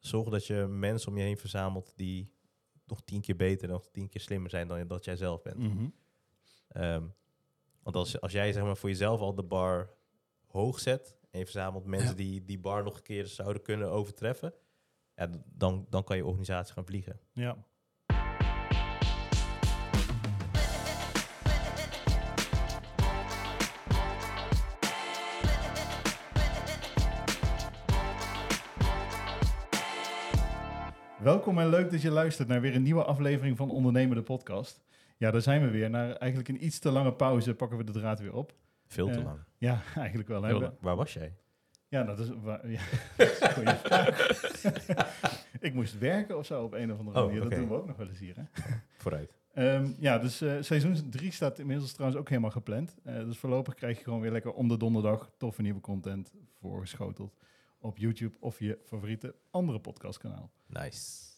zorg dat je mensen om je heen verzamelt die nog tien keer beter, nog tien keer slimmer zijn dan dat jij zelf bent. Mhm. Ehm, want als, als jij zeg maar, voor jezelf al de bar hoog zet en je verzamelt mensen Ja. die die bar nog een keer zouden kunnen overtreffen, ja, dan, dan kan je organisatie gaan vliegen. Ja. Welkom en leuk dat je luistert naar weer een nieuwe aflevering van Ondernemen de podcast. Ja, daar zijn we weer. Na eigenlijk een iets te lange pauze pakken we de draad weer op. Veel te Eh, lang. Ja, eigenlijk wel. hè. Heel lang. Waar was jij? Ja, dat is, ja, dat is een goeie vraag. Ik moest werken of zo op een of andere Oh, manier. Dat doen we ook nog wel eens hier. Hè? Vooruit. Ehm, ja, dus eh, seizoen 3 staat inmiddels trouwens ook helemaal gepland. Eh, dus voorlopig krijg je gewoon weer lekker om de donderdag toffe nieuwe content voorgeschoteld op YouTube of je favoriete andere podcastkanaal. Nice.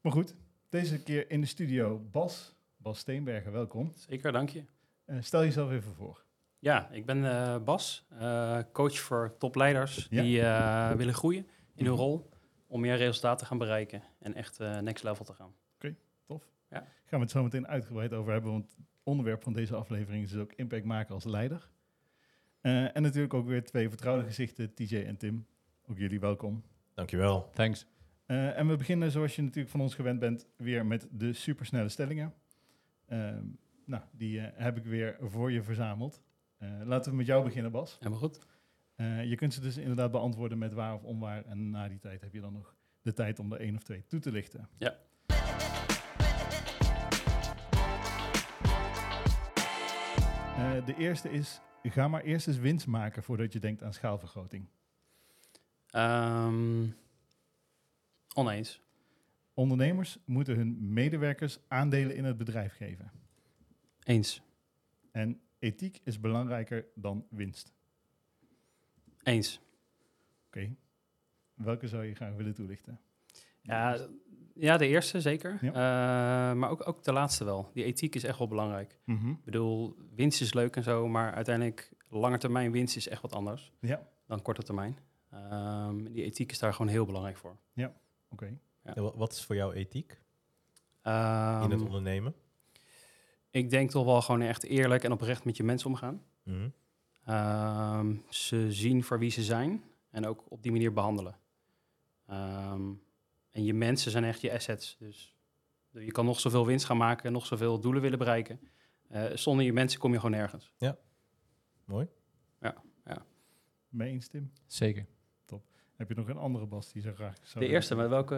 Maar goed, deze keer in de studio Bas. Bas Steenbergen, welkom. Zeker, dank je. Eh, stel jezelf even voor. Ja, ik ben eh, Bas, eh, coach voor topleiders Ja. die eh, willen groeien in hun Mhm. rol om meer resultaten te gaan bereiken en echt eh, next level te gaan. Tof. Ja. Gaan we het zo meteen uitgebreid over hebben, want het onderwerp van deze aflevering is dus ook impact maken als leider. Eh, en natuurlijk ook weer twee vertrouwde gezichten, TJ en Tim. Ook jullie welkom. Dankjewel. Thanks. Eh, en we beginnen zoals je natuurlijk van ons gewend bent weer met de supersnelle stellingen. Ehm, nou, die eh, heb ik weer voor je verzameld. Eh, laten we met jou beginnen, Bas. Helemaal goed. Eh, je kunt ze dus inderdaad beantwoorden met waar of onwaar. En na die tijd heb je dan nog de tijd om er één of twee toe te lichten. Ja. Eh, de eerste is, ga maar eerst eens winst maken voordat je denkt aan schaalvergroting. Ehm, oneens. Ondernemers moeten hun medewerkers aandelen in het bedrijf geven. Eens. En ethiek is belangrijker dan winst. Eens. Oké. Welke zou je graag willen toelichten? Ja, ja de eerste zeker. Ja. Eh, maar ook, ook de laatste wel. Die ethiek is echt wel belangrijk. Mhm. Ik bedoel, winst is leuk en zo, maar uiteindelijk lange termijn winst is echt wat anders Ja, dan korte termijn. Ehm, die ethiek is daar gewoon heel belangrijk voor. oké. Ja, wa- wat is voor jou ethiek in Ehm, het ondernemen? ik denk toch wel gewoon echt eerlijk en oprecht met je mensen omgaan. Mhm. Ehm, ze zien voor wie ze zijn en ook op die manier behandelen. Ehm, en je mensen zijn echt je assets. Dus je kan nog zoveel winst gaan maken, nog zoveel doelen willen bereiken. Eh, zonder je mensen kom je gewoon nergens. Mooi. Mee eens, Tim? Zeker. Heb je nog een andere, Bas, die zo graag zou De eerste, met welke...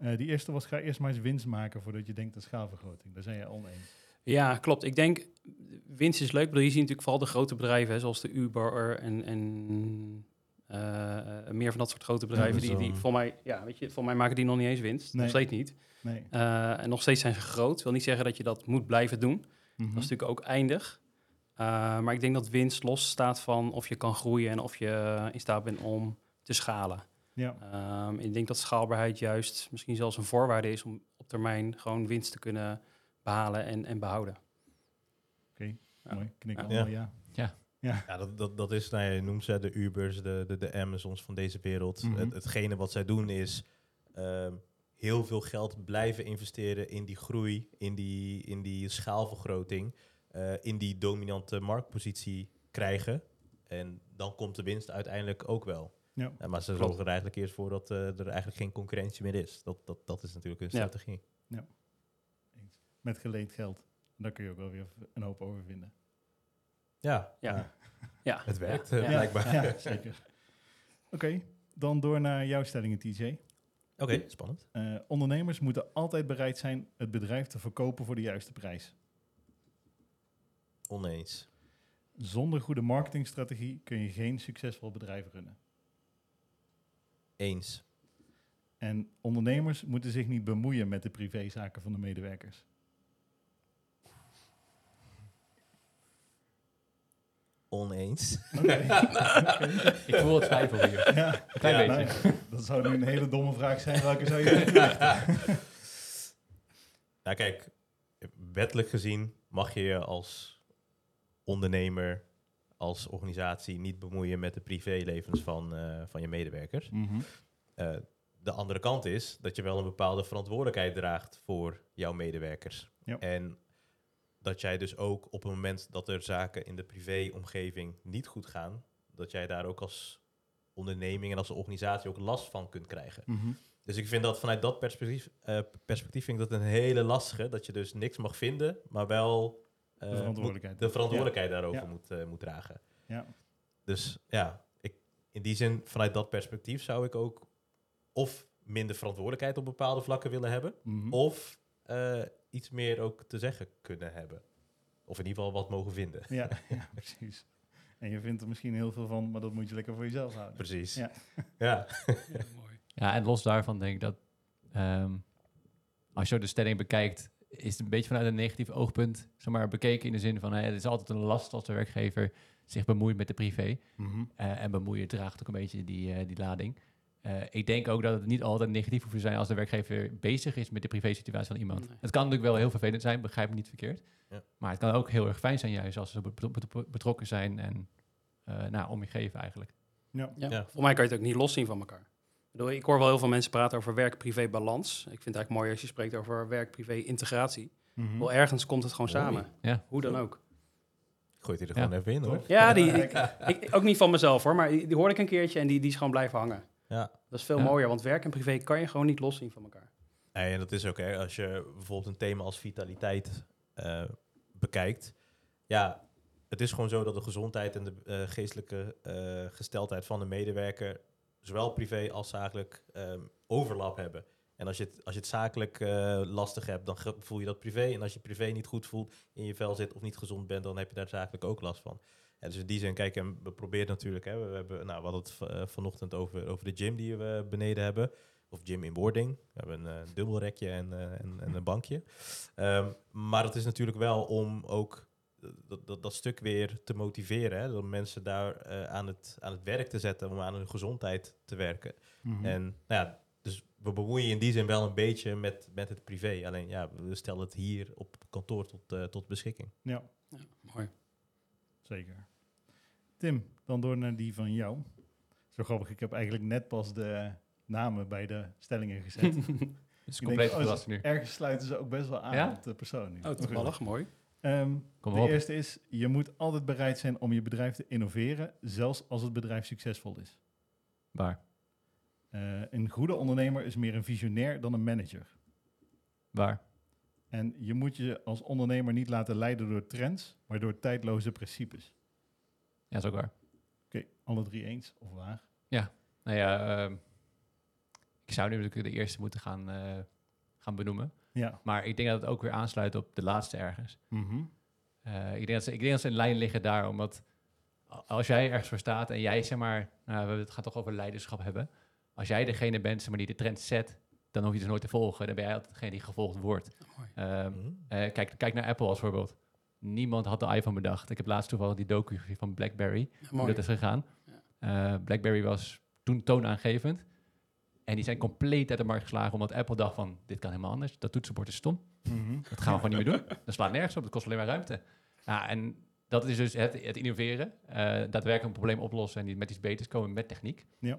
Eh, die eerste was, ga eerst maar eens winst maken voordat je denkt aan schaalvergroting. Daar zijn je oneens. Ja, klopt. Ik denk, winst is leuk. Bedoel, je ziet natuurlijk vooral de grote bedrijven, hè, zoals de Uber en, en eh, meer van dat soort grote bedrijven. die, die voor mij, ja, weet je, voor mij maken die nog niet eens winst. Nee. Nog steeds niet. Nee. Eh, en nog steeds zijn ze groot. wil niet zeggen dat je dat moet blijven doen. Mhm. Dat is natuurlijk ook eindig. Eh, maar ik denk dat winst los staat van of je kan groeien en of je eh, in staat bent om te schalen. Ja, Ehm, ik denk dat schaalbaarheid juist misschien zelfs een voorwaarde is om op termijn gewoon winst te kunnen behalen en, en behouden. oké. Ja. Mooi. Knik Ja. allemaal ja. Ja, dat, dat, dat is, nou ja, je noemt ze de Ubers, de, de, de Amazons van deze wereld. Mhm. Het, hetgene wat zij doen is ehm, heel veel geld blijven investeren in die groei, in die, in die schaalvergroting, eh, in die dominante marktpositie krijgen. En dan komt de winst uiteindelijk ook wel. Ja. Eh, maar ze zorgen er eigenlijk eerst voor dat eh, er eigenlijk geen concurrentie meer is. Dat, dat, dat is natuurlijk hun Ja. strategie. Met geleend geld. Daar kun je ook wel weer een hoop over vinden. Ja, Ja. ja. Ja, het werkt Ja, ja. blijkbaar. Ja, zeker. Oké, dan door naar jouw stellingen, TJ. Oké, spannend. Eh, ondernemers moeten altijd bereid zijn het bedrijf te verkopen voor de juiste prijs. Oneens. Zonder goede marketingstrategie kun je geen succesvol bedrijf runnen. Eens. En ondernemers moeten zich niet bemoeien met de privézaken van de medewerkers. Oneens. Oké. Ik voel het twijfel hier. Ja, Een klein Ja, beetje. nou, dat zou nu een hele domme vraag zijn. Welke zou je? Nou kijk, wettelijk gezien mag je je als ondernemer, als organisatie niet bemoeien met de privélevens van, eh, van je medewerkers. Mhm. Eh, de andere kant is dat je wel een bepaalde verantwoordelijkheid draagt voor jouw medewerkers. Ja. En dat jij dus ook op het moment dat er zaken in de privéomgeving niet goed gaan, dat jij daar ook als onderneming en als organisatie ook last van kunt krijgen. Mhm. Dus ik vind dat vanuit dat perspectief, eh, perspectief vind ik dat een hele lastige, dat je dus niks mag vinden, maar wel De verantwoordelijkheid. de verantwoordelijkheid daarover Ja. moet, eh, moet dragen. Ja. Dus ja, ik, in die zin, vanuit dat perspectief zou ik ook of minder verantwoordelijkheid op bepaalde vlakken willen hebben, Mhm. of eh, iets meer ook te zeggen kunnen hebben. Of in ieder geval wat mogen vinden. Ja, ja, precies. En je vindt er misschien heel veel van, maar dat moet je lekker voor jezelf houden. Precies. Ja. Ja. mooi. Ja, en los daarvan denk ik dat ehm, als je de stelling bekijkt, is het een beetje vanuit een negatief oogpunt zeg maar, bekeken in de zin van hè, het is altijd een last als de werkgever zich bemoeit met de privé. Mhm. Eh, en bemoeien draagt ook een beetje die, eh, die lading. Eh, ik denk ook dat het niet altijd negatief hoeft te zijn als de werkgever bezig is met de privé-situatie van iemand. Nee. Het kan natuurlijk wel heel vervelend zijn, begrijp me niet verkeerd. Ja. Maar het kan ook heel erg fijn zijn juist als ze bet- bet- betrokken zijn en eh nou, om je geven eigenlijk. Ja. Ja. Ja. Voor mij kan je het ook niet loszien van elkaar. Ik, hoor wel heel veel mensen praten over werk-privé-balans. Ik vind het eigenlijk mooi als je spreekt over werk-privé-integratie. Mhm. Wel ergens komt het gewoon samen. Ja. Hoe dan ook. Gooit hij er Ja. gewoon even in hoor. Ja, die, ik, ik- ook niet van mezelf hoor, maar die, die hoorde ik een keertje en die, die is gewoon blijven hangen. Ja. Dat is veel Ja. mooier, want werk en privé kan je gewoon niet loszien van elkaar. Nee, en dat is ook, hè, als je bijvoorbeeld een thema als vitaliteit eh, bekijkt. Ja, het is gewoon zo dat de gezondheid en de eh, geestelijke eh, gesteldheid van de medewerker, zowel privé als zakelijk, ehm, overlap hebben. En als je het, als je het zakelijk eh, lastig hebt, dan voel je dat privé. En als je privé niet goed voelt, in je vel zit of niet gezond bent, dan heb je daar zakelijk ook last van. En dus in die zin, kijk, en we proberen natuurlijk, hè, we, hebben, nou, we hadden het eh, vanochtend over, over de gym die we beneden hebben. Of gym in wording. We hebben een eh, dubbelrekje en, en, en een bankje. Ehm, maar het is natuurlijk wel om ook dat, dat, dat stuk weer te motiveren. Hè? Dat mensen daar eh, aan, het, aan het werk te zetten om aan hun gezondheid te werken. Mhm. En nou ja, dus we bemoeien in die zin wel een beetje met, met het privé. Alleen ja, we stellen het hier op kantoor tot, eh, tot beschikking. Ja, Ja, mooi. zeker. Tim, dan door naar die van jou. Zo grappig, ik heb eigenlijk net pas de namen bij de stellingen gezet. Dus compleet denk, oh, verrast nu. Ergens sluiten ze ook best wel aan Ja? op de persoon. nu. Oh, toevallig, mooi. Kom de op. eerste is, je moet altijd bereid zijn om je bedrijf te innoveren, zelfs als het bedrijf succesvol is. Waar? Eh, een goede ondernemer is meer een visionair dan een manager. Waar? En je moet je als ondernemer niet laten leiden door trends, maar door tijdloze principes. Ja, is ook waar. Oké, alle drie eens of waar? Nou ja, ehm, ik zou nu natuurlijk de eerste moeten gaan, eh, gaan benoemen. Ja. Maar ik denk dat het ook weer aansluit op de laatste ergens. Mhm. Eh, ik, denk dat ze, ik denk dat ze in lijn liggen daar, omdat als jij ergens voor staat en jij, zeg maar, nou, we- het gaat toch over leiderschap hebben. Als jij degene bent zeg maar, die de trend zet, dan hoef je dus nooit te volgen. Dan ben jij altijd degene die gevolgd wordt. Ehm, Mhm. eh, kijk, kijk naar Apple als voorbeeld. Niemand had de iPhone bedacht. Ik heb laatst toevallig die docu gezien van BlackBerry. Ja, Hoe dat is gegaan. Eh, BlackBerry was toen toonaangevend. En die zijn compleet uit de markt geslagen omdat Apple dacht van, dit kan helemaal anders. Dat toetsenbord is stom. Mhm. Dat gaan we gewoon niet meer doen. Dat slaat nergens op. Dat kost alleen maar ruimte. Ja, en dat is dus het, het innoveren. eh, daadwerkelijk een probleem oplossen en die met iets beters komen met techniek. Ja.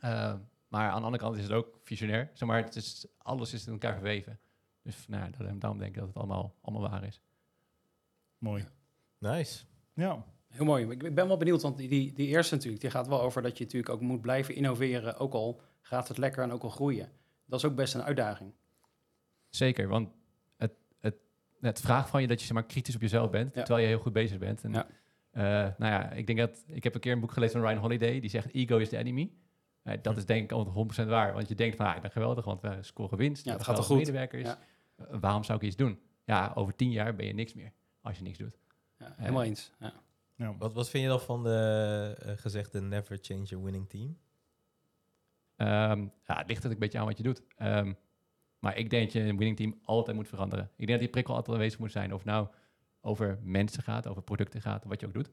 Eh, maar aan de andere kant is het ook visionair. Zeg maar, het is, alles is in elkaar verweven. Dus nou, daarom- denk ik dat het allemaal, allemaal waar is. Mooi. Nice. Ja. Heel mooi. Ik ben wel benieuwd, want die, die, die eerste natuurlijk, die gaat wel over dat je natuurlijk ook moet blijven innoveren, ook al gaat het lekker en ook al groeien. Dat is ook best een uitdaging. Zeker, want het, het, het vraagt van je dat je zeg maar, kritisch op jezelf bent, Ja. terwijl je heel goed bezig bent. En, Ja. eh, nou ja, ik denk dat ik heb een keer een boek gelezen van Ryan Holiday, die zegt ego is the enemy. Eh, dat is denk ik altijd 100% waar, want je denkt van, ah, ik ben geweldig, want we scoren winst. Ja, het gaat toch goed? Medewerkers. Eh, waarom zou ik iets doen? Ja, over tien jaar ben je niks meer, als je niks doet. Ja, helemaal eens. Ja. ja. Wat, wat vind je dan van de gezegde never change a winning team? Ehm, ja, het ligt er een beetje aan wat je doet. Ehm, maar ik denk dat je een winning team altijd moet veranderen. Ik denk dat die prikkel altijd aanwezig moet zijn. Of nou over mensen gaat, over producten gaat, wat je ook doet.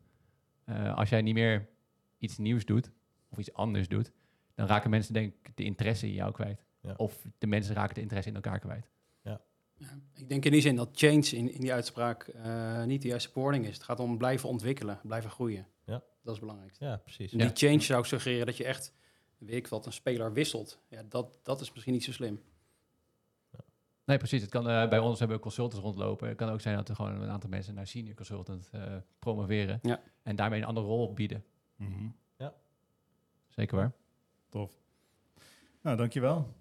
Eh, als jij niet meer iets nieuws doet, of iets anders doet, dan raken mensen denk ik de interesse in jou kwijt. Ja. Of de mensen raken de interesse in elkaar kwijt. Ja, ik denk in die zin dat change in, in die uitspraak eh, niet de juiste bewoording is. Het gaat om blijven ontwikkelen, blijven groeien. Ja. Dat is het belangrijkste. Ja, precies. En Ja. die change zou ik suggereren dat je echt weet ik wat, een speler wisselt. Ja, dat, dat is misschien niet zo slim. Nee, precies. Het kan, eh, bij ons hebben we consultants rondlopen. Het kan ook zijn dat er gewoon een aantal mensen naar senior consultant eh, promoveren. Ja. En daarmee een andere rol bieden. Mhm. Zeker waar. Tof. Nou, dankjewel.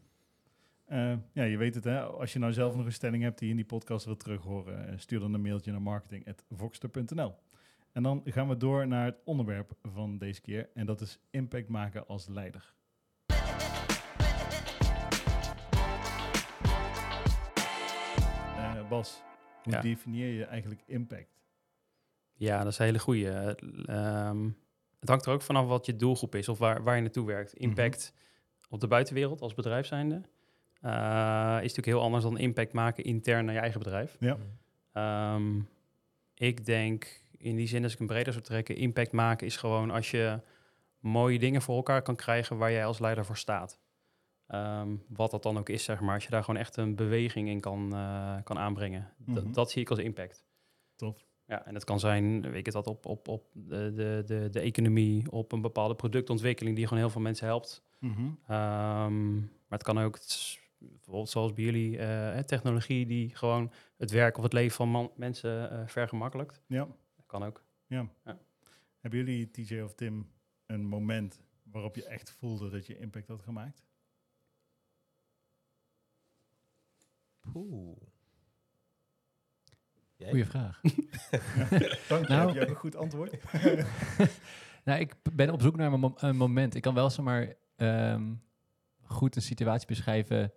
Eh ja, je weet het hè. Als je nou zelf nog een stelling hebt die je in die podcast wilt terughoren, stuur dan een mailtje naar marketing.voxter.nl. En dan gaan we door naar het onderwerp van deze keer. En dat is impact maken als leider. Eh, Bas, hoe Ja. definieer je eigenlijk impact? Ja, dat is een hele goeie. Eh, ehm, het hangt er ook vanaf wat je doelgroep is of waar, waar je naartoe werkt. Impact op de buitenwereld als bedrijf zijnde eh, is natuurlijk heel anders dan impact maken intern naar je eigen bedrijf. Ja. Ehm, ik denk in die zin, als ik een breder zou trekken, impact maken is gewoon als je mooie dingen voor elkaar kan krijgen waar jij als leider voor staat. Ehm, wat dat dan ook is, zeg maar. Als je daar gewoon echt een beweging in kan, eh, kan aanbrengen. Mhm. dat zie ik als impact. Tof. Ja, en het kan zijn, weet ik het op, op, op de, de, de, de economie, op een bepaalde productontwikkeling die gewoon heel veel mensen helpt. Mhm. Ehm, maar het kan ook, bijvoorbeeld zoals bij jullie, eh, technologie die gewoon het werk of het leven van man- mensen eh vergemakkelijkt. Ja. Dat kan ook. Ja. Ja. Hebben jullie, TJ of Tim, een moment waarop je echt voelde dat je impact had gemaakt? Oeh. Jij? Goeie vraag. Dank je, Nou- heb een goed antwoord? nou, ik ben op zoek naar een moment. Ik kan wel zomaar ehm, goed een situatie beschrijven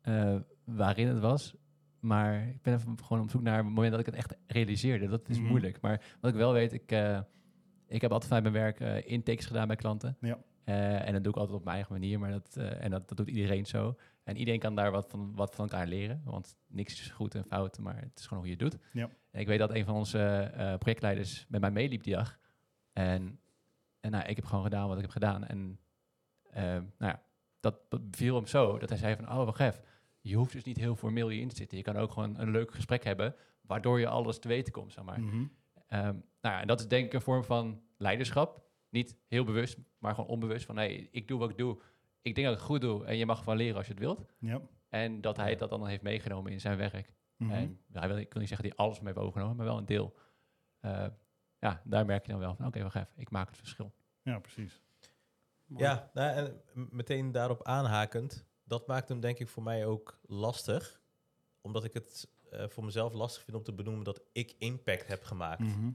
eh, waarin het was. Maar ik ben even gewoon op zoek naar een moment dat ik het echt realiseerde. Dat is Mhm. moeilijk. Maar wat ik wel weet, ik, eh, ik heb altijd bij mijn werk eh, intakes gedaan bij klanten. Ja. Eh, en dat doe ik altijd op mijn eigen manier. Maar dat, en dat, dat doet iedereen zo. En iedereen kan daar wat van, wat van elkaar leren. Want niks is goed en fout, maar het is gewoon hoe je het doet. Ja. En ik weet dat een van onze projectleiders met mij meeliep die dag. En, en nou, ik heb gewoon gedaan wat ik heb gedaan. En nou ja, dat beviel hem zo dat hij zei van, oh, wacht even. Je hoeft dus niet heel formeel hierin te zitten. Je kan ook gewoon een leuk gesprek hebben, waardoor je alles te weten komt, zeg maar. Mhm. Ehm, nou ja, en dat is denk ik een vorm van leiderschap. Niet heel bewust, maar gewoon onbewust. Van, nee, ik doe wat ik doe. Ik denk dat ik het goed doe en je mag van leren als je het wilt. Ja. En dat hij dat dan heeft meegenomen in zijn werk. En ja, hij wil, ik wil niet zeggen dat hij alles mee heeft overgenomen, maar wel een deel. Eh, ja, daar merk je dan wel van, oké, wacht even, ik maak het verschil. ja, precies. Mooi. Ja, nou, en meteen daarop aanhakend, dat maakt hem denk ik voor mij ook lastig. Omdat ik het eh, voor mezelf lastig vind om te benoemen dat ik impact heb gemaakt. Mhm.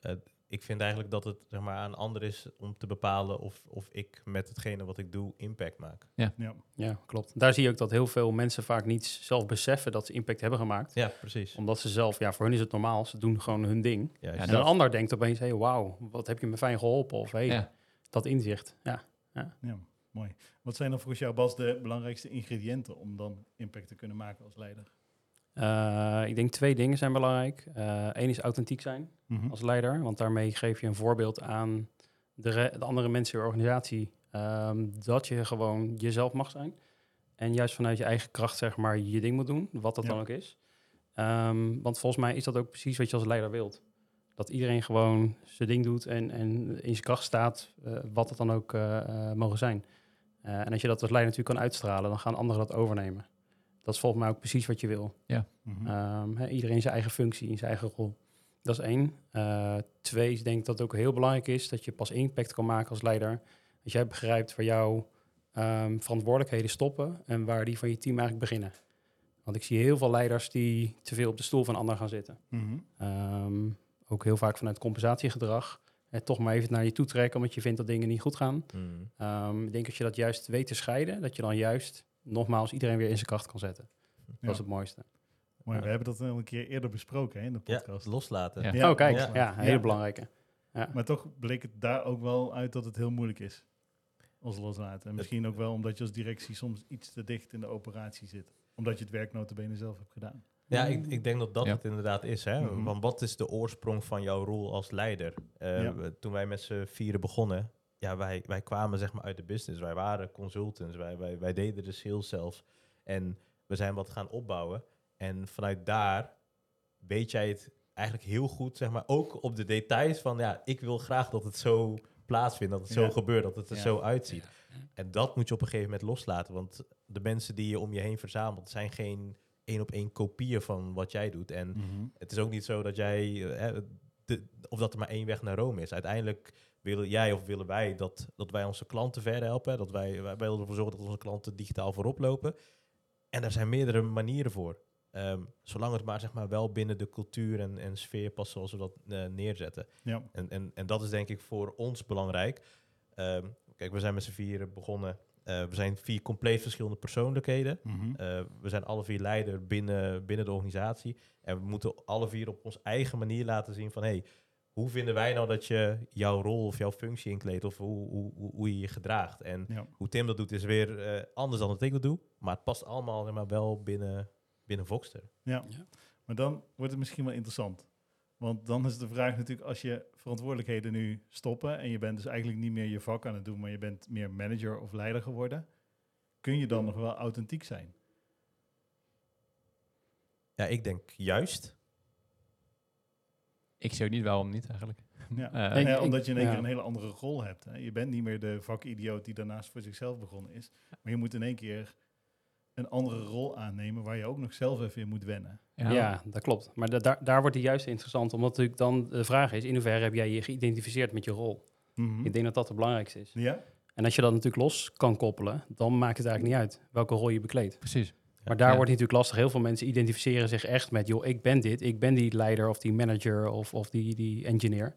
Eh, ik vind eigenlijk dat het zeg maar, aan anderen is om te bepalen of, of ik met hetgene wat ik doe impact maak. Ja. Ja, klopt. Daar zie je ook dat heel veel mensen vaak niet zelf beseffen dat ze impact hebben gemaakt. Ja, precies. Omdat ze zelf, ja, voor hun is het normaal, ze doen gewoon hun ding. Ja, En een ander denkt opeens, hé, hey, wauw, wat heb je me fijn geholpen? Of hey, Ja. dat inzicht. Ja. ja, mooi. Wat zijn dan volgens jou, Bas, de belangrijkste ingrediënten om dan impact te kunnen maken als leider? Eh, ik denk twee dingen zijn belangrijk. Eén is authentiek zijn Mhm. als leider, want daarmee geef je een voorbeeld aan de, de andere mensen in je organisatie ehm, dat je gewoon jezelf mag zijn. En juist vanuit je eigen kracht, zeg maar, je ding moet doen, wat dat Ja. dan ook is. Ehm, want volgens mij is dat ook precies wat je als leider wilt. Dat iedereen gewoon zijn ding doet en, en in zijn kracht staat, eh, wat het dan ook eh, eh, mogen zijn. Eh, en als je dat als leider natuurlijk kan uitstralen, dan gaan anderen dat overnemen. Dat is volgens mij ook precies wat je wil. Mhm. Ehm, hè, iedereen zijn eigen functie, in zijn eigen rol. Dat is één. Eh, twee, ik denk dat het ook heel belangrijk is dat je pas impact kan maken als leider. Als jij begrijpt waar jouw ehm, verantwoordelijkheden stoppen en waar die van je team eigenlijk beginnen. Want ik zie heel veel leiders die te veel op de stoel van een ander gaan zitten. Mhm. Ehm, ook heel vaak vanuit compensatiegedrag. Hè, toch maar even naar je toe trekken omdat je vindt dat dingen niet goed gaan. Mm. Ehm, ik denk als je dat juist weet te scheiden, dat je dan juist nogmaals iedereen weer in zijn kracht kan zetten. Dat Ja. is het mooiste. Mooi, Ja. we hebben dat al een keer eerder besproken hè, in de Ja, podcast. loslaten. Ja. Oh, kijk, ja. ja, een hele Ja. belangrijke. Maar toch bleek het daar ook wel uit dat het heel moeilijk is. Als loslaten. En misschien ook wel omdat je als directie soms iets te dicht in de operatie zit. Omdat je het werk notabene zelf hebt gedaan. Ja, ik, ik denk dat dat Ja. het inderdaad is. Hè? Mhm. Want wat is de oorsprong van jouw rol als leider? Eh, Ja. Toen wij met z'n vieren begonnen, ja, wij, wij kwamen zeg maar uit de business. Wij waren consultants, wij, wij, wij deden de sales zelf. En we zijn wat gaan opbouwen. En vanuit daar weet jij het eigenlijk heel goed, zeg maar, ook op de details van, ja, ik wil graag dat het zo plaatsvindt, dat het Ja. zo gebeurt, dat het er Ja. zo uitziet. En dat moet je op een gegeven moment loslaten, want de mensen die je om je heen verzamelt, zijn geen één op één kopieën van wat jij doet. En Mhm. het is ook niet zo dat jij, eh, hè, de, of dat er maar één weg naar Rome is. Uiteindelijk willen jij of willen wij dat, dat wij onze klanten verder helpen, dat wij, wij willen ervoor zorgen dat onze klanten digitaal voorop lopen. En daar zijn meerdere manieren voor. Ehm, zolang het maar, zeg maar wel binnen de cultuur en, en sfeer past zoals we dat eh, neerzetten. Ja. En, en, en dat is denk ik voor ons belangrijk. Ehm, kijk, we zijn met z'n vieren begonnen. Eh, we zijn vier compleet verschillende persoonlijkheden. Mhm. Eh, we zijn alle vier leider binnen, binnen de organisatie. En we moeten alle vier op onze eigen manier laten zien van... Hey, hoe vinden wij nou dat je jouw rol of jouw functie inkleedt... of hoe, hoe, hoe, hoe je je gedraagt. En Ja. hoe Tim dat doet is weer eh, anders dan dat ik dat doe. Maar het past allemaal maar, wel binnen, binnen Voxter. Ja. Ja. maar dan wordt het misschien wel interessant. Want dan is de vraag natuurlijk, als je verantwoordelijkheden nu stoppen en je bent dus eigenlijk niet meer je vak aan het doen, maar je bent meer manager of leider geworden, kun je dan nog wel authentiek zijn? Ja, ik denk juist. Ik zie ook niet waarom niet eigenlijk. Ja. Eh, ja, omdat je in één ja. keer een hele andere rol hebt. Hè. Je bent niet meer de vakidioot die daarnaast voor zichzelf begonnen is, maar je moet in één keer een andere rol aannemen waar je ook nog zelf even in moet wennen. Ja, dat klopt. Maar da- daar, daar wordt het juist interessant, omdat natuurlijk dan de vraag is, in hoeverre heb jij je geïdentificeerd met je rol? Mhm. Ik denk dat dat het belangrijkste is. Ja? En als je dat natuurlijk los kan koppelen, dan maakt het eigenlijk niet uit welke rol je bekleedt. Precies. Maar daar Ja. wordt het natuurlijk lastig. Heel veel mensen identificeren zich echt met, joh, ik ben dit, ik ben die leider of die manager of, of die, die engineer.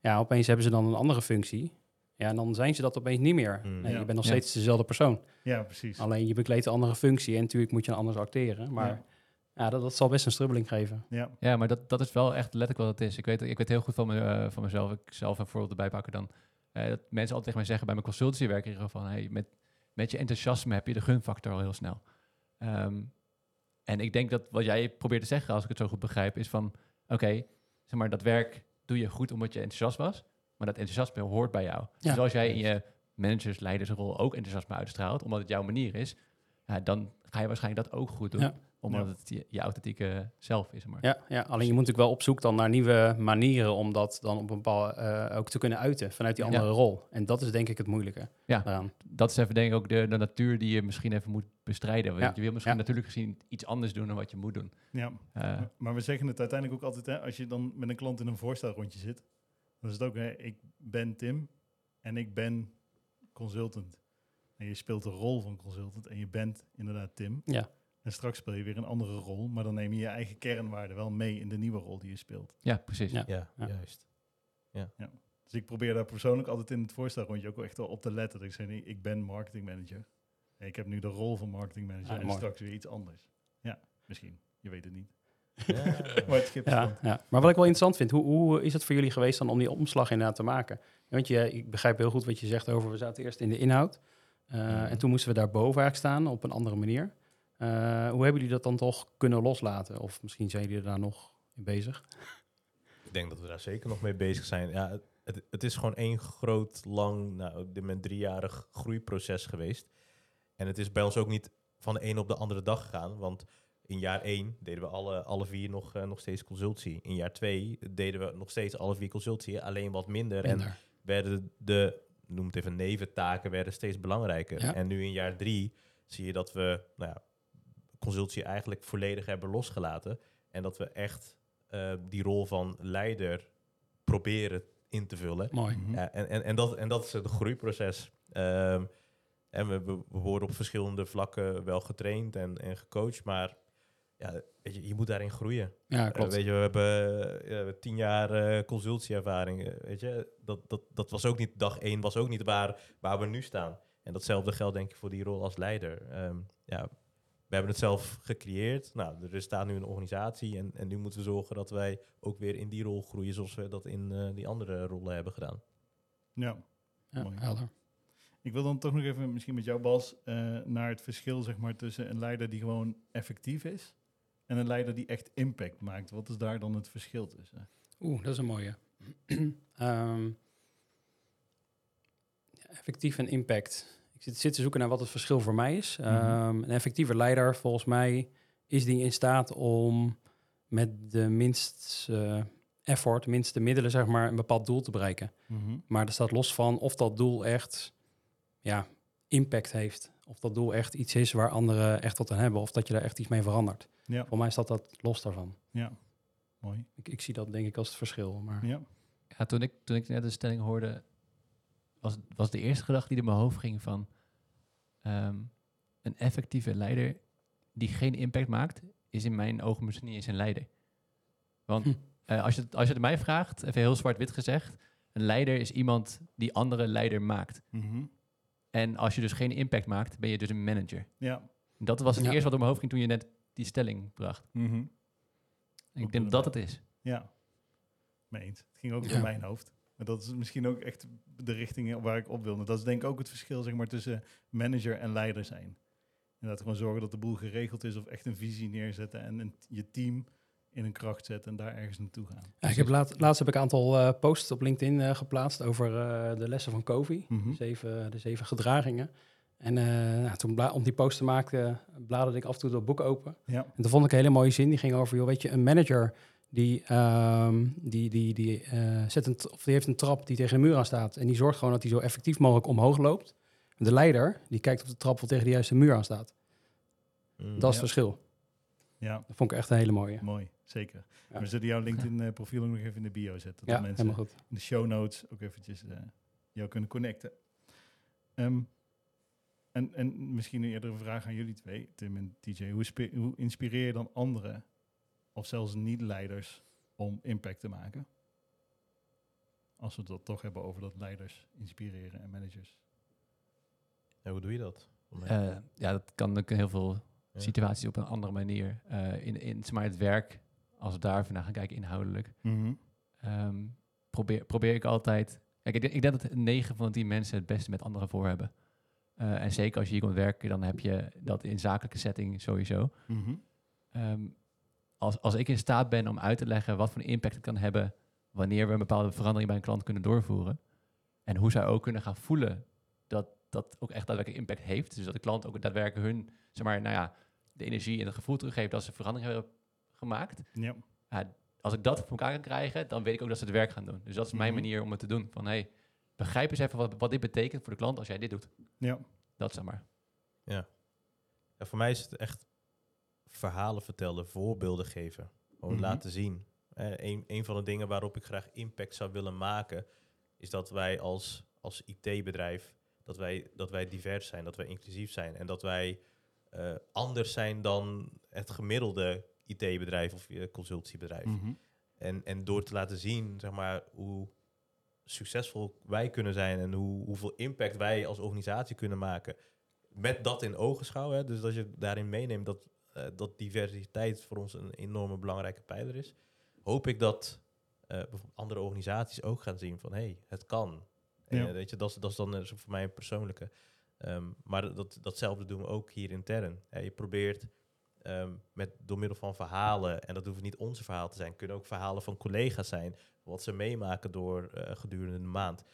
Ja, opeens hebben ze dan een andere functie. Ja, en dan zijn ze dat opeens niet meer. Mm. Nee, Ja. Je bent nog Ja. steeds dezelfde persoon. Ja, precies. Alleen je bekleedt een andere functie en natuurlijk moet je anders acteren. Maar Ja. ja, dat, dat zal best een strubbeling geven. Ja. Ja, maar dat, dat is wel echt letterlijk wat het is. Ik weet, ik weet heel goed van, me, eh, van mezelf, ik zelf een voorbeeld erbij pakken dan. eh, dat mensen altijd tegen mij zeggen bij mijn consultancywerk in ieder geval van, hey, met, met je enthousiasme heb je de gunfactor al heel snel. Ehm, en ik denk dat wat jij probeert te zeggen, als ik het zo goed begrijp, is van, oké, zeg maar, dat werk doe je goed omdat je enthousiast was, maar dat enthousiasme hoort bij jou. Ja. Dus als jij in je managers, leidersrol ook enthousiasme uitstraalt, omdat het jouw manier is, ja, dan ga je waarschijnlijk dat ook goed doen. Ja. Omdat Ja. het je, je authentieke zelf is. zeg Maar. Ja, ja, alleen je moet natuurlijk wel op zoek dan naar nieuwe manieren om dat dan op een bepaalde eh, ook te kunnen uiten vanuit die Ja. andere rol. En dat is denk ik het moeilijke Ja. daaraan. dat is even denk ik ook de, de natuur die je misschien even moet bestrijden. Want Ja, je wil misschien ja. natuurlijk gezien iets anders doen dan wat je moet doen. ja. Eh, Maar we zeggen het uiteindelijk ook altijd, hè, als je dan met een klant in een voorstelrondje zit, dan is het ook, hè, ik ben Tim en ik ben consultant. En je speelt de rol van consultant en je bent inderdaad Tim. Ja. En straks speel je weer een andere rol, maar dan neem je je eigen kernwaarde wel mee in de nieuwe rol die je speelt. ja, precies. Ja. Ja, Ja. juist. Dus ik probeer daar persoonlijk altijd in het voorstelrondje ook wel echt wel op te letten. Dat ik zeg, nee, ik ben marketing manager. En ik heb nu de rol van marketing manager Ah, en mooi. straks weer iets anders. Ja, misschien. Je weet het niet. Ja. Maar het schip Ja, maar wat ik wel interessant vind, hoe, hoe is het voor jullie geweest dan om die omslag inderdaad te maken? Want je, ik begrijp heel goed wat je zegt over, we zaten eerst in de inhoud. eh, Mhm. En toen moesten we daar boven eigenlijk staan op een andere manier. Eh, hoe hebben jullie dat dan toch kunnen loslaten? Of misschien zijn jullie daar nog in bezig? Ik denk dat we daar zeker nog mee bezig zijn. Ja, het- het, het is gewoon één groot, lang, nou, op dit moment driejarig groeiproces geweest. En het is bij ons ook niet van de ene op de andere dag gegaan. Want in jaar één deden we alle, alle vier nog, eh, nog steeds consultie. In jaar twee deden we nog steeds alle vier consultie, alleen wat minder. En Minder. werden de, noem het even, neventaken werden steeds belangrijker. Ja. En nu in jaar drie zie je dat we nou ja, consultie eigenlijk volledig hebben losgelaten. En dat we echt eh, die rol van leider proberen in te vullen. Mooi. Mhm. Ja, en, en, en, dat, en dat is het groeiproces. Ehm, en we, we, we worden op verschillende vlakken wel getraind en, en gecoacht, maar ja, weet je, je moet daarin groeien. Ja, Eh, klopt. weet je, we hebben eh, tien jaar eh, consultieervaring. weet je, dat, dat, dat was ook niet, dag één was ook niet waar, waar we nu staan. En datzelfde geldt denk ik voor die rol als leider. Ehm, ja, we hebben het zelf gecreëerd. Nou, er staat nu een organisatie en, en nu moeten we zorgen dat wij ook weer in die rol groeien zoals we dat in eh, die andere rollen hebben gedaan. Ja. Ja, mooi. helder. Ik wil dan toch nog even, misschien met jou Bas, eh, naar het verschil zeg maar, tussen een leider die gewoon effectief is en een leider die echt impact maakt. Wat is daar dan het verschil tussen? Oeh, dat is een mooie. Ehm, effectief en impact. Ik zit, zit te zoeken naar wat het verschil voor mij is. Mhm. Ehm, een effectieve leider, volgens mij, is die in staat om met de minst eh, effort, minste middelen, zeg maar, een bepaald doel te bereiken. Mhm. Maar er staat los van of dat doel echt ja, impact heeft. Of dat doel echt iets is waar anderen echt wat aan hebben. Of dat je daar echt iets mee verandert. Ja, Voor mij staat dat los daarvan. ja. Mooi. Ik, ik zie dat denk ik als het verschil. Maar Ja. Ja, toen ik, toen ik net de stelling hoorde, was, was de eerste gedachte die door mijn hoofd ging van ehm, een effectieve leider die geen impact maakt, is in mijn ogen misschien niet eens een leider. Want Hm. eh, als, je, als je het mij vraagt, even heel zwart-wit gezegd, een leider is iemand die andere leider maakt. Mhm. En als je dus geen impact maakt, ben je dus een manager. Ja. Dat was het Ja. eerste wat door mijn hoofd ging toen je net die stelling bracht. Mhm. En ik denk dat het is. Ja. Mee eens. Het ging ook Ja. door mijn hoofd. Maar dat is misschien ook echt de richting waar ik op wilde. Dat is denk ik ook het verschil zeg maar, tussen manager en leider zijn. En dat gewoon zorgen dat de boel geregeld is of echt een visie neerzetten en een, je team in een kracht zetten en daar ergens naartoe gaan. Ja, ik heb laat, laatst heb ik een aantal eh, posts op LinkedIn eh, geplaatst over eh, de lessen van Covey. Mhm. De, zeven, de zeven gedragingen. En eh, nou, toen bla- om die post te maken, bladerde ik af en toe dat boek open. Ja. En toen vond ik een hele mooie zin. Die ging over, joh, weet je, een manager die, ehm, die, die, die, eh, zet een, of die heeft een trap die tegen de muur aan staat. En die zorgt gewoon dat hij zo effectief mogelijk omhoog loopt. De leider, die kijkt of de trap wel tegen de juiste muur aan staat. Mm. Dat is Ja. het verschil. Ja, Dat vond ik echt een hele mooie. mooi. Zeker. Ja. We zullen jouw LinkedIn-profiel ook nog even in de bio zetten. Dat Ja, mensen helemaal goed. in de show notes ook eventjes eh, jou kunnen connecten. Ehm, en, en misschien een eerdere vraag aan jullie twee, Tim en TJ. Hoe, inspireer je dan anderen, of zelfs niet-leiders, om impact te maken? Als we het dan toch hebben over dat leiders inspireren en managers. Ja, hoe doe je dat? Eh, ja, dat kan ook heel veel. Situaties op een andere manier. Eh, in, in zeg maar het werk, als we daar even naar gaan kijken inhoudelijk, ehm, probeer, probeer ik altijd... Kijk, ik, denk- ik denk dat negen van de tien mensen het beste met anderen voor hebben. Eh, en zeker als je hier komt werken, dan heb je dat in zakelijke setting sowieso. Mhm. Ehm, als, als ik in staat ben om uit te leggen wat voor een impact het kan hebben wanneer we een bepaalde verandering bij een klant kunnen doorvoeren. En hoe zij ook kunnen gaan voelen dat dat ook echt daadwerkelijk impact heeft. Dus dat de klant ook daadwerkelijk hun, zeg maar, nou ja, de energie en het gevoel teruggeeft dat ze verandering hebben gemaakt. Ja. Ja, als ik dat voor elkaar kan krijgen, dan weet ik ook dat ze het werk gaan doen. Dus dat is mijn Mhm. manier om het te doen. Van hey, begrijp eens even wat, wat dit betekent voor de klant als jij dit doet. ja. Dat zeg maar. Ja, voor mij is het echt verhalen vertellen, voorbeelden geven. Gewoon Mhm. laten zien. Eh, een, een van de dingen waarop ik graag impact zou willen maken, is dat wij als, als IT-bedrijf, dat wij, dat wij divers zijn, dat wij inclusief zijn en dat wij eh, anders zijn dan het gemiddelde IT-bedrijf of eh, consultiebedrijf. Mhm. En, en door te laten zien, zeg maar, hoe succesvol wij kunnen zijn en hoe, hoeveel impact wij als organisatie kunnen maken. Met dat in ogenschouw. Hè, dus dat je daarin meeneemt dat, eh, dat diversiteit voor ons een enorme belangrijke pijler is. Hoop ik dat bijvoorbeeld andere organisaties ook gaan zien van hé, hey, het kan. En, Ja. weet je, dat, is- dat is dan voor mij een persoonlijke. Ehm, maar dat, datzelfde doen we ook hier intern. Je probeert ehm, met, door middel van verhalen, en dat hoeven niet onze verhalen te zijn, kunnen ook verhalen van collega's zijn, wat ze meemaken door eh, gedurende de maand.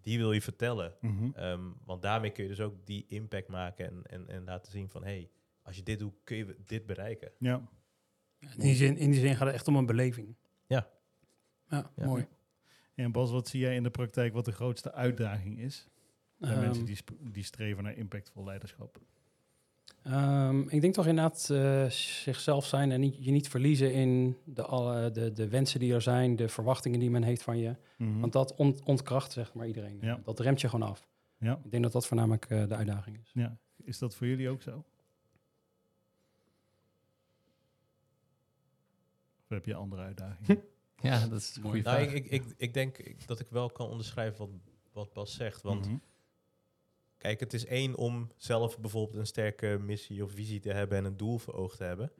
Die wil je vertellen. Mhm. Ehm, want daarmee kun je dus ook die impact maken en, en, en laten zien van hé, hey, als je dit doet, kun je dit bereiken. Ja. In die, zin, in die zin gaat het echt om een beleving. Ja. Ja, Ja. mooi. En Bas, wat zie jij in de praktijk wat de grootste uitdaging is? Bij Ehm, mensen die, die streven naar impactvol leiderschap. Ehm, ik denk toch inderdaad eh, zichzelf zijn en niet, je niet verliezen in de, alle, de, de wensen die er zijn, de verwachtingen die men heeft van je. Mhm. Want dat ont, ontkracht zeg maar iedereen. Ja. Dat remt je gewoon af. ja. Ik denk dat dat voornamelijk eh, de uitdaging is. ja, is dat voor jullie ook zo? Of heb je andere uitdagingen? Ja, dat is een Mooi. goede Nou, vraag. ik, ik, ik, ik denk dat ik wel kan onderschrijven wat, wat Bas zegt. Want Mhm. Kijk, het is één om zelf bijvoorbeeld een sterke missie of visie te hebben en een doel voor ogen te hebben.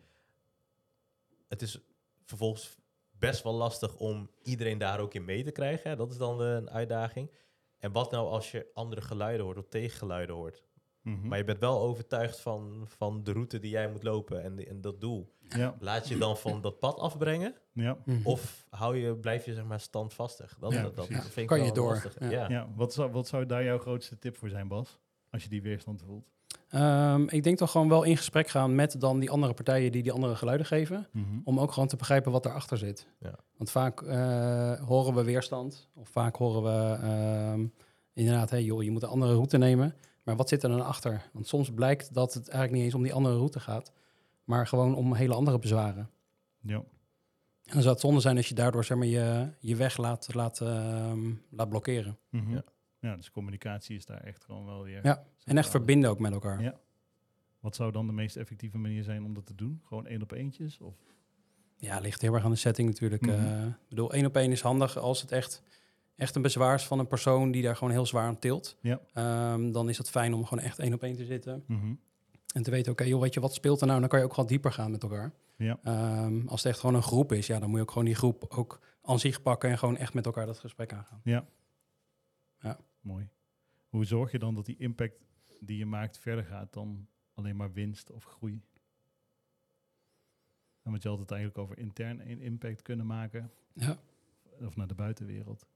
Het is vervolgens best wel lastig om iedereen daar ook in mee te krijgen. Dat is dan een uitdaging. En wat nou als je andere geluiden hoort of tegengeluiden hoort? Mhm. Maar je bent wel overtuigd van, van de route die jij moet lopen en, en dat doel. Ja, Laat je dan van dat pad afbrengen? ja, Of hou je, blijf je zeg maar standvastig? Dat, Ja, dat, vind ik Kan wel je door. lastig. Ja. Ja. ja. Wat, zou, wat zou daar jouw grootste tip voor zijn, Bas? Als je die weerstand voelt. Ehm, ik denk toch gewoon wel in gesprek gaan met dan die andere partijen die die andere geluiden geven. Mhm. Om ook gewoon te begrijpen wat erachter zit. Ja. Want vaak eh, horen we weerstand. Of vaak horen we ehm, inderdaad, hey, joh, je moet een andere route nemen. Maar wat zit er dan achter? Want soms blijkt dat het eigenlijk niet eens om die andere route gaat. Maar gewoon om hele andere bezwaren. Ja. En dan zou het zonde zijn als je daardoor zeg maar, je, je weg laat, laat, ehm, laat blokkeren. Mhm. Ja. ja, dus communicatie is daar echt gewoon wel weer... Ja, En echt verbinden ook met elkaar. Ja. Wat zou dan de meest effectieve manier zijn om dat te doen? Gewoon één op eentjes? Of? Ja, ligt heel erg aan de setting natuurlijk. Mhm. Eh, ik bedoel, één op één is handig als het echt, echt een bezwaar is van een persoon die daar gewoon heel zwaar aan tilt. Ja. Ehm, dan is het fijn om gewoon echt één op één te zitten. Mhm. En te weten, oké, joh, weet je, wat speelt er nou? Dan kan je ook gewoon dieper gaan met elkaar. Ja. Ehm, als het echt gewoon een groep is, ja, dan moet je ook gewoon die groep ook aan zich pakken en gewoon echt met elkaar dat gesprek aangaan. Mooi. Hoe zorg je dan dat die impact die je maakt verder gaat dan alleen maar winst of groei? Dan moet je altijd eigenlijk over intern een impact kunnen maken. Ja. Of naar de buitenwereld.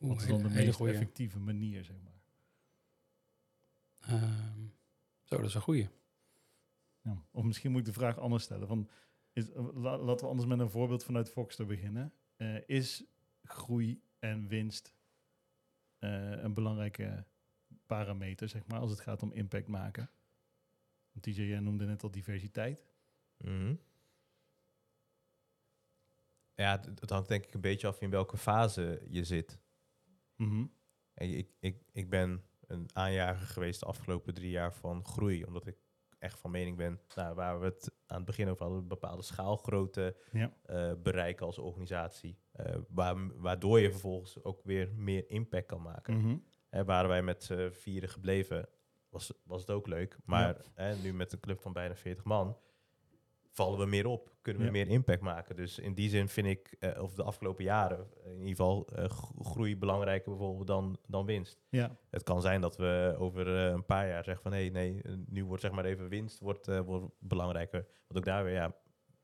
Oeh, Wat is dan de hele meest goeie. effectieve manier, zeg maar? Ehm, zo, dat is een goeie. Ja. Of misschien moet ik de vraag anders stellen. Van, is, eh, la- laten we anders met een voorbeeld vanuit Foxter beginnen. Eh, is groei en winst eh, een belangrijke parameter, zeg maar, als het gaat om impact maken? Want TJ, jij noemde net al diversiteit. Mhm. Ja, het hangt denk ik een beetje af in welke fase je zit. En ik, ik, ik ben een aanjager geweest de afgelopen drie jaar van groei. Omdat ik echt van mening ben, nou, waar we het aan het begin over hadden, een bepaalde schaalgrootte Ja. eh, bereiken als organisatie. Eh, waar, waardoor je vervolgens ook weer meer impact kan maken. Hè, waren wij met vieren gebleven, was, was het ook leuk. Maar hè, nu met een club van bijna 40 man, vallen we meer op. Kunnen we Ja. meer impact maken. Dus in die zin vind ik, eh, of de afgelopen jaren, in ieder geval eh, gro- groei belangrijker bijvoorbeeld dan, dan winst. Ja. Het kan zijn dat we over eh, een paar jaar zeggen van hé, nee, eh, nu wordt zeg maar even winst wordt, eh, wordt belangrijker. Want ook daar weer, ja,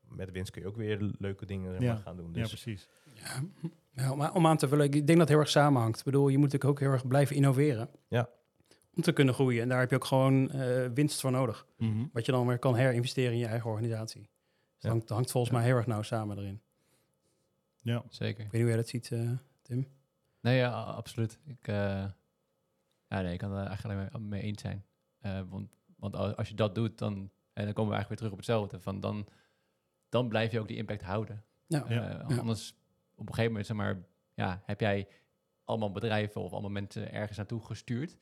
met winst kun je ook weer leuke dingen zeg Ja. gaan doen. ja, Dus precies. Ja, ja, maar om aan te vullen, ik denk dat het heel erg samenhangt. Ik bedoel, je moet natuurlijk ook heel erg blijven innoveren. Ja. Om te kunnen groeien. En daar heb je ook gewoon eh, winst voor nodig. Mhm. Wat je dan weer kan herinvesteren in je eigen organisatie. Dus het Ja. hangt, hangt volgens Ja. mij heel erg nauw samen erin. Ja. Zeker. Ik weet niet hoe jij dat ziet, eh, Tim. Nee, ja, absoluut. Ik, eh, ja, nee, ik kan er eigenlijk alleen maar mee eens zijn. Eh, want, want al- als je dat doet, dan, en dan komen we eigenlijk weer terug op hetzelfde. Van dan, dan blijf je ook die impact houden. Ja. Anders, op een gegeven moment, zeg maar, ja, heb jij allemaal bedrijven of allemaal mensen ergens naartoe gestuurd.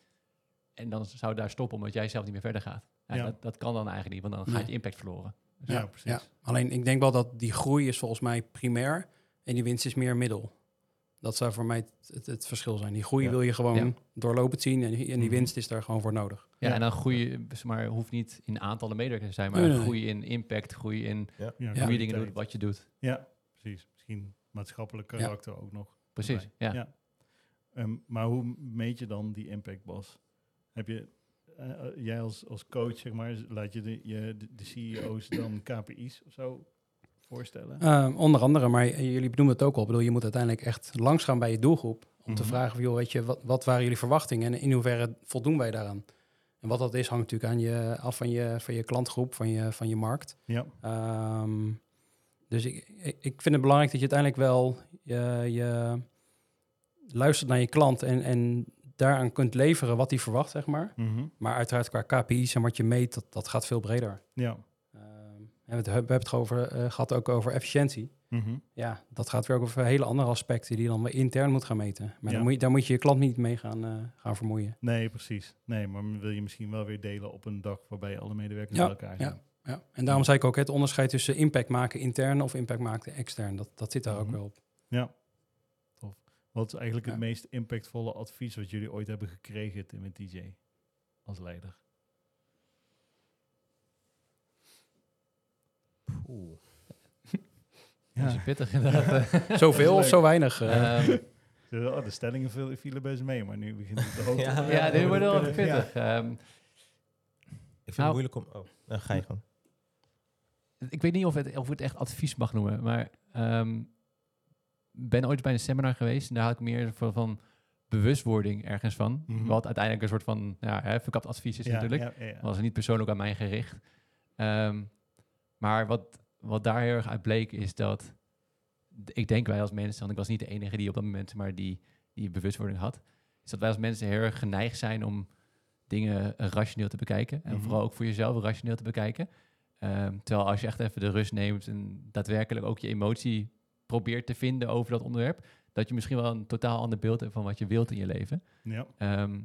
En dan zou het daar stoppen omdat jij zelf niet meer verder gaat. Ja, Ja. Dat, dat kan dan eigenlijk niet, want dan Nee. gaat je impact verloren. Dus Ja, precies. Ja. Alleen ik denk wel dat die groei is volgens mij primair. En die winst is meer middel. Dat zou voor mij het, het, het verschil zijn. Die groei Ja. wil je gewoon Ja. doorlopend zien. En, die- en die Mhm. winst is daar gewoon voor nodig. Ja, Ja. en dan groei, zeg maar, hoeft niet in aantallen medewerkers te zijn, maar Nee, nee, nee. groei in impact, groei in Ja, hoe je dingen doet, wat je doet. Ja, precies. Misschien maatschappelijk karakter ook nog. Precies, erbij. ja. Ja. Ehm, maar hoe meet je dan die impact, Bas? Heb je, eh, eh, jij als, als coach, zeg maar, laat je de, je, de, CEO's dan KPI's of zo voorstellen? Eh, onder andere, maar jullie benoemen het ook al. Ik bedoel, je moet uiteindelijk echt langs gaan bij je doelgroep. Om te Mhm. vragen, van, joh, weet je, wat, wat waren jullie verwachtingen en in hoeverre voldoen wij daaraan? En wat dat is, hangt natuurlijk aan je, af van je, van je klantgroep, van je, van je markt. Ja, Ehm, dus ik, ik ik vind het belangrijk dat je uiteindelijk wel je, je luistert naar je klant en, en daaraan kunt leveren wat hij verwacht, zeg maar. Mhm. Maar uiteraard qua KPI's en wat je meet, dat, dat gaat veel breder. ja. Ehm, en we, we hebben het over, eh, gehad ook over efficiëntie. Mhm. Ja, dat gaat weer ook over hele andere aspecten die je dan weer intern moet gaan meten. Maar Ja. dan moet je, daar moet je je klant niet mee gaan, eh, gaan vermoeien. Nee, precies. Nee, maar wil je misschien wel weer delen op een dag waarbij alle medewerkers Ja, bij elkaar zijn? Ja. En daarom zei ik ook het onderscheid tussen impact maken intern of impact maken extern. Dat, dat zit daar ook Mhm. wel op. Ja. Wat is eigenlijk Ja. het meest impactvolle advies wat jullie ooit hebben gekregen, Tim en TJ, als leider? Oeh. Dat is pittig inderdaad. Zoveel of zo weinig. eh. Ehm, Oh, de stellingen viel- vielen best mee, maar nu begint het te. Ja, ja, dit wordt wel Ja. pittig. Ehm, Ik vind Nou- het moeilijk om... Oh, dan ga je gewoon. ik weet niet of, het, of ik het echt advies mag noemen, maar ehm ben ooit bij een seminar geweest en daar had ik meer van, van bewustwording ergens van. Mhm. Wat uiteindelijk een soort van ja, hè, verkapt advies is ja, natuurlijk. Ja, was niet persoonlijk aan mij gericht. Ehm, maar wat, wat daar heel erg uit bleek is dat... Ik denk wij als mensen, want ik was niet de enige die op dat moment maar die, die bewustwording had... is dat wij als mensen heel erg geneigd zijn om dingen rationeel te bekijken. En Mhm. vooral ook voor jezelf rationeel te bekijken. Ehm, terwijl als je echt even de rust neemt en daadwerkelijk ook je emotie probeert te vinden over dat onderwerp... dat je misschien wel een totaal ander beeld hebt van wat je wilt in je leven. Ja. Ehm,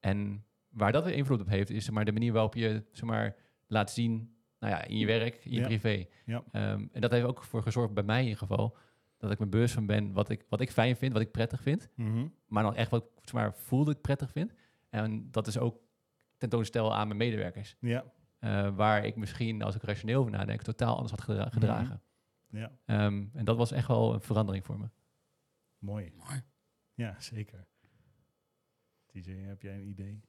en waar dat weer invloed op heeft, is zeg maar, de manier waarop je zeg maar, laat zien nou ja, in je werk, in je Ja. privé. Ja. Ehm, en dat heeft ook voor gezorgd bij mij in ieder geval, dat ik me bewust van ben wat ik, wat ik fijn vind, wat ik prettig vind. Mhm. Maar dan echt wat ik zeg maar, voel dat ik prettig vind. En dat is ook tentoonstel aan mijn medewerkers. Ja. eh, waar ik misschien, als ik rationeel over nadenk, totaal anders had gedra- gedragen. Ja. Ehm, en dat was echt wel een verandering voor me. Mooi. Mooi. Ja, zeker. TJ, heb jij een idee?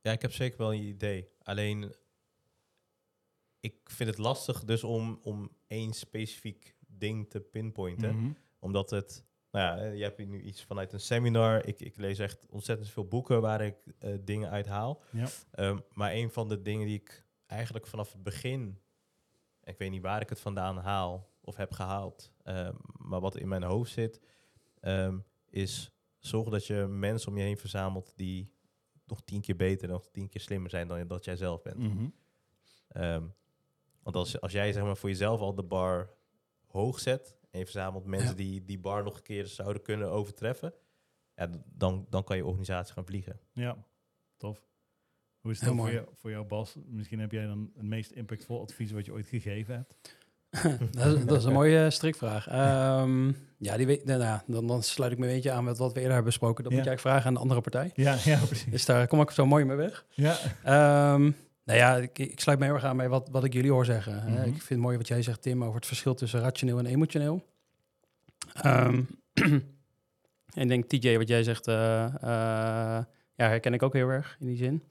Ja, ik heb zeker wel een idee. Alleen, ik vind het lastig dus om, om één specifiek ding te pinpointen. Mhm. Omdat het, nou ja, je hebt hier nu iets vanuit een seminar. Ik, ik lees echt ontzettend veel boeken waar ik eh, dingen uit haal. Ja. Ehm, maar een van de dingen die ik eigenlijk vanaf het begin, ik weet niet waar ik het vandaan haal of heb gehaald, ehm, maar wat in mijn hoofd zit, ehm, is zorg dat je mensen om je heen verzamelt die nog tien keer beter, nog tien keer slimmer zijn dan dat jij zelf bent. Mhm. Ehm, want als, als jij zeg maar, voor jezelf al de bar hoog zet en je verzamelt mensen Ja. die die bar nog een keer zouden kunnen overtreffen, ja, dan, dan kan je organisatie gaan vliegen. Ja, tof. Hoe is het voor, jou, voor jou, Bas? Misschien heb jij dan het meest impactvol advies wat je ooit gegeven hebt. dat, is, dat is een mooie strikvraag. Ehm, ja, die weet, nou, ja, dan, dan sluit ik me een beetje aan met wat we eerder hebben besproken. Dat Ja. moet je eigenlijk vragen aan de andere partij. Ja, ja precies. Dus daar kom ik zo mooi mee weg. Ja. Ehm, nou ja, ik, ik sluit me heel erg aan bij wat, wat ik jullie hoor zeggen. Mhm. Ik vind het mooi wat jij zegt, Tim, over het verschil tussen rationeel en emotioneel. Ehm, en ik denk, TJ, wat jij zegt, eh, eh, ja, herken ik ook heel erg in die zin.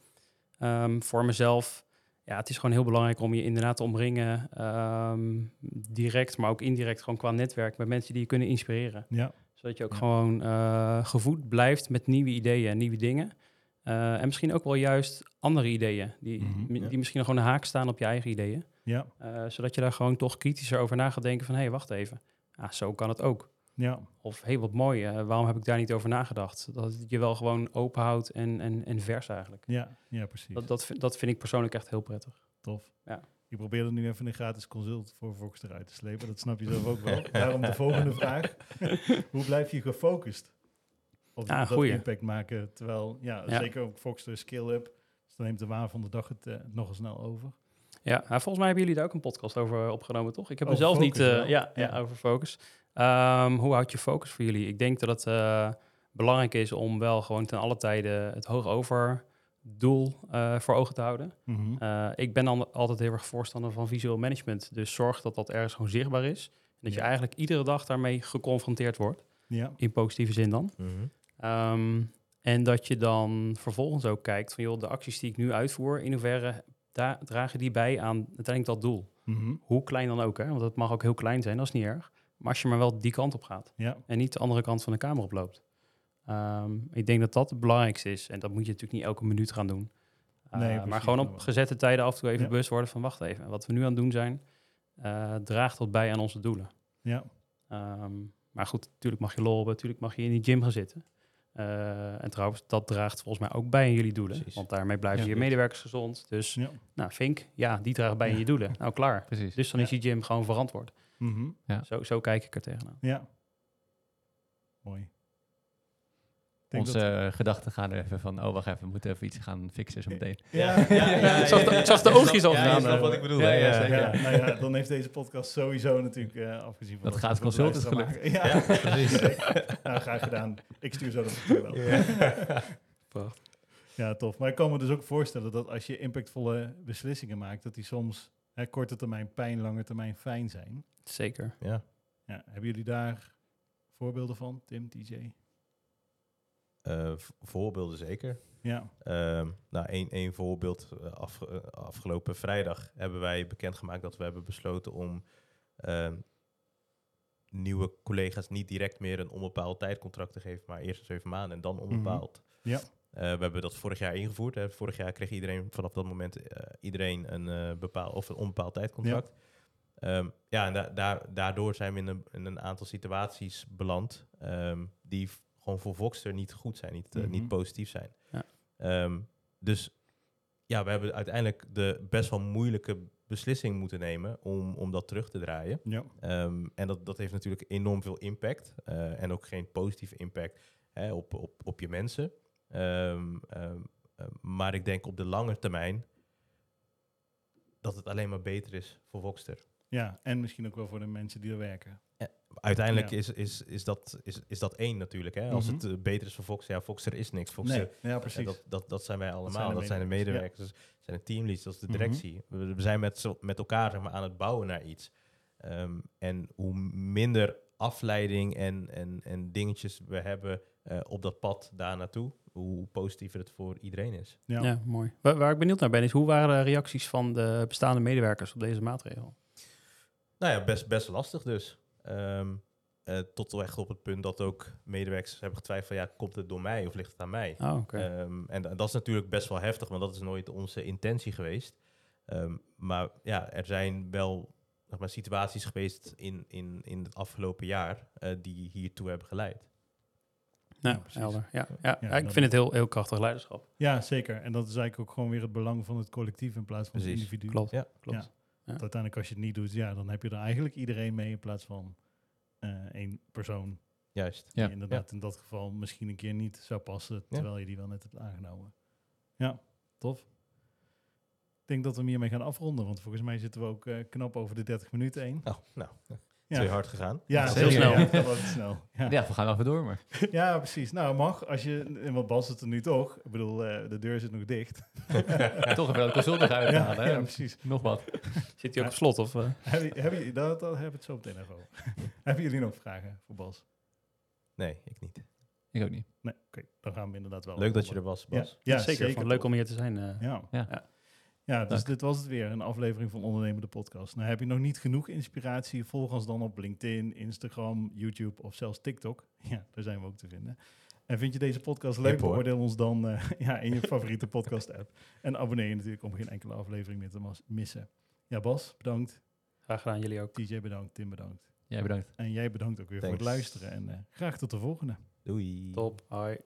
Voor mezelf, ja, het is gewoon heel belangrijk om je inderdaad te omringen, ehm, direct, maar ook indirect, gewoon qua netwerk, met mensen die je kunnen inspireren Ja. zodat je ook Ja. gewoon eh, gevoed blijft met nieuwe ideeën en nieuwe dingen. Eh, en misschien ook wel juist andere ideeën, die, Mhm, ja. die misschien nog gewoon een haak staan op je eigen ideeën. Ja. Eh, zodat je daar gewoon toch kritischer over na gaat denken van, hé, hey, wacht even. Ah, zo kan het ook. Ja. Of, hey, wat mooi, eh, waarom heb ik daar niet over nagedacht? Dat het je wel gewoon open houdt en, en, en vers eigenlijk. Ja. Ja, precies. Dat, dat, vind- dat vind ik persoonlijk echt heel prettig. Tof. Ja. Je probeerde nu even een gratis consult voor Fox eruit te slepen. Dat snap je zelf ook wel. Daarom de volgende vraag. Hoe blijf je gefocust? Op Ah, dat goeie. impact maken. Terwijl, ja, Ja. zeker ook Fox de skill up. Dus dan neemt de waan van de dag het eh, nogal snel over. Ja, nou, volgens mij hebben jullie daar ook een podcast over opgenomen, toch? Ik heb mezelf niet... eh, ja. Ja. over focus. Ehm, hoe houd je focus voor jullie? Ik denk dat het eh, belangrijk is om wel gewoon ten alle tijden het hoogover doel eh, voor ogen te houden. Mhm. Eh, ik ben dan altijd heel erg voorstander van visueel management. Dus zorg dat dat ergens gewoon zichtbaar is. En dat je eigenlijk iedere dag daarmee geconfronteerd wordt. Ja. In positieve zin dan. Mhm. Ehm, en dat je dan vervolgens ook kijkt van joh, de acties die ik nu uitvoer, in hoeverre da- dragen die bij aan uiteindelijk dat doel? Mhm. Hoe klein dan ook, hè? want het mag ook heel klein zijn, dat is niet erg. Maar als je maar wel die kant op gaat Ja. en niet de andere kant van de kamer oploopt. Ehm, ik denk dat dat het belangrijkste is. En dat moet je natuurlijk niet elke minuut gaan doen. Uh, Nee, precies, maar gewoon op gezette tijden af en toe even Ja. bewust worden van wacht even. Wat we nu aan het doen zijn, eh, draagt dat bij aan onze doelen. Ja. Ehm, maar goed, natuurlijk mag je lol hebben, natuurlijk mag je in die gym gaan zitten. Eh, en trouwens, dat draagt volgens mij ook bij aan jullie doelen. Precies. Want daarmee blijven Ja, je medewerkers gezond. Dus, Ja. nou, Vink, ja, die draagt bij aan Ja. je doelen. Nou, klaar. Precies. Dus dan is die gym gewoon verantwoord. Mhm. Zo, zo kijk ik er tegenaan. Ja. Mooi. Denk Onze dat- gedachten gaan er even van, oh wacht even, we moeten even iets gaan fixen zo meteen. Ja, Ik zag de- ik zag de je snapt- oogjes al Ja, snapt eh, wat ik bedoel. ja, hè? ja, Ja, zeker. Ja, nou ja, dan heeft deze podcast sowieso natuurlijk eh, afgezien van Dat gaat veel consult is luisteren gelukt. maken. Ja, precies. nou, graag gedaan. Ik stuur zo de factuur wel. Prachtig. Ja, tof. Maar ik kan me dus ook voorstellen dat als je impactvolle beslissingen maakt, dat die soms hè, korte termijn pijn, lange termijn fijn zijn. Zeker. Ja. Ja, hebben jullie daar voorbeelden van, Tim, TJ? Eh, voorbeelden zeker. Ja, Ehm, nou, één, één voorbeeld. eh, af, eh, afgelopen vrijdag hebben wij bekendgemaakt dat we hebben besloten om ehm, nieuwe collega's niet direct meer een onbepaald tijdcontract te geven, maar eerst zeven maanden en dan Mhm. onbepaald. Ja. Eh, we hebben dat vorig jaar ingevoerd. Hè. Vorig jaar kreeg iedereen vanaf dat moment eh, iedereen een eh, bepaald of een onbepaald tijdcontract. Ja, ja en da- daar, daardoor zijn we in een, in een aantal situaties beland ehm, die gewoon voor Voxter niet goed zijn, niet, Mhm. niet positief zijn. Ja. Ehm, dus ja, we hebben uiteindelijk de best wel moeilijke beslissing moeten nemen om, om dat terug te draaien. Ja. Ehm, en dat, dat heeft natuurlijk enorm veel impact. en ook geen positieve impact hè, op, op, op je mensen. Ehm, ehm, ehm, maar ik denk op de lange termijn dat het alleen maar beter is voor Voxter. ja, en misschien ook wel voor de mensen die er werken. Uiteindelijk Ja. is, is, is, dat, is, is dat één natuurlijk. Hè? Als Mhm. het eh, beter is voor Voxter, ja, Voxter is niks. Voxter, Nee, ja, eh, precies. dat, dat, dat zijn wij allemaal. zijn de Dat zijn de medewerkers, medewerkers. Dat zijn de teamleads, dat is de Mhm. directie. we, we zijn met, met elkaar zeg maar, aan het bouwen naar iets. En hoe minder afleiding en, en, en dingetjes we hebben eh, op dat pad daar naartoe, hoe positiever het voor iedereen is. ja. Ja, mooi. Waar, waar ik benieuwd naar ben, is hoe waren de reacties van de bestaande medewerkers op deze maatregel? Nou ja, best, best lastig dus. Ehm, eh, tot echt op het punt dat ook medewerkers hebben getwijfeld van, ja, komt het door mij of ligt het aan mij? Oh, oké. Ehm, en da- dat is natuurlijk best wel heftig, want dat is nooit onze intentie geweest. Ehm, maar ja, er zijn wel zeg maar, situaties geweest in, in, in het afgelopen jaar eh, die hiertoe hebben geleid. Nou, ja, precies. helder. Ja, ja, Ja, ja, ik vind het heel, heel krachtig leiderschap. Ja, zeker. En dat is eigenlijk ook gewoon weer het belang van het collectief in plaats van het individu. Klopt. Ja. klopt. Want uiteindelijk als je het niet doet, ja, dan heb je er eigenlijk iedereen mee in plaats van eh, één persoon. Juist. Ja. Die inderdaad in dat geval misschien een keer niet zou passen, terwijl je die wel net hebt aangenomen. Ja, tof. Ik denk dat we hem hiermee gaan afronden, want volgens mij zitten we ook eh, knap over de 30 minuten heen. Oh, nou, Ja, twee hard gegaan. ja Heel zeker. snel. Ja, dat was het snel. Ja. Ja, we gaan wel even door, maar... ja, precies. Nou, mag. Als je, en wat Bas het er nu toch. Ik bedoel, eh, de deur zit nog dicht. Toch even de consult nog Ja, uithalen, hè? ja, precies. Nog wat. Zit hij ook op slot? Of, eh? Hebben, hebben, jullie- dat, dat hebben we het zo meteen even over. hebben jullie nog vragen voor Bas? Nee, ik niet. Ik ook niet. Nee, oké. Dan gaan we inderdaad wel. Leuk dat je er was, Bas. Ja, ja zeker. zeker. Leuk om hier te zijn. eh. Ja. Ja. Dus Dank. dit was het weer, een aflevering van Ondernemende Podcast. Nou, heb je nog niet genoeg inspiratie? Volg ons dan op LinkedIn, Instagram, YouTube of zelfs TikTok. Ja, daar zijn we ook te vinden. En vind je deze podcast leuk, beoordeel ons dan eh, ja, in je favoriete podcast-app. En abonneer je natuurlijk om geen enkele aflevering meer te missen. Ja, Bas, bedankt. Graag gedaan, jullie ook. TJ bedankt, Tim bedankt. Jij bedankt. En jij bedankt ook weer voor het luisteren. En eh, graag tot de volgende. Doei. Top. Hoi.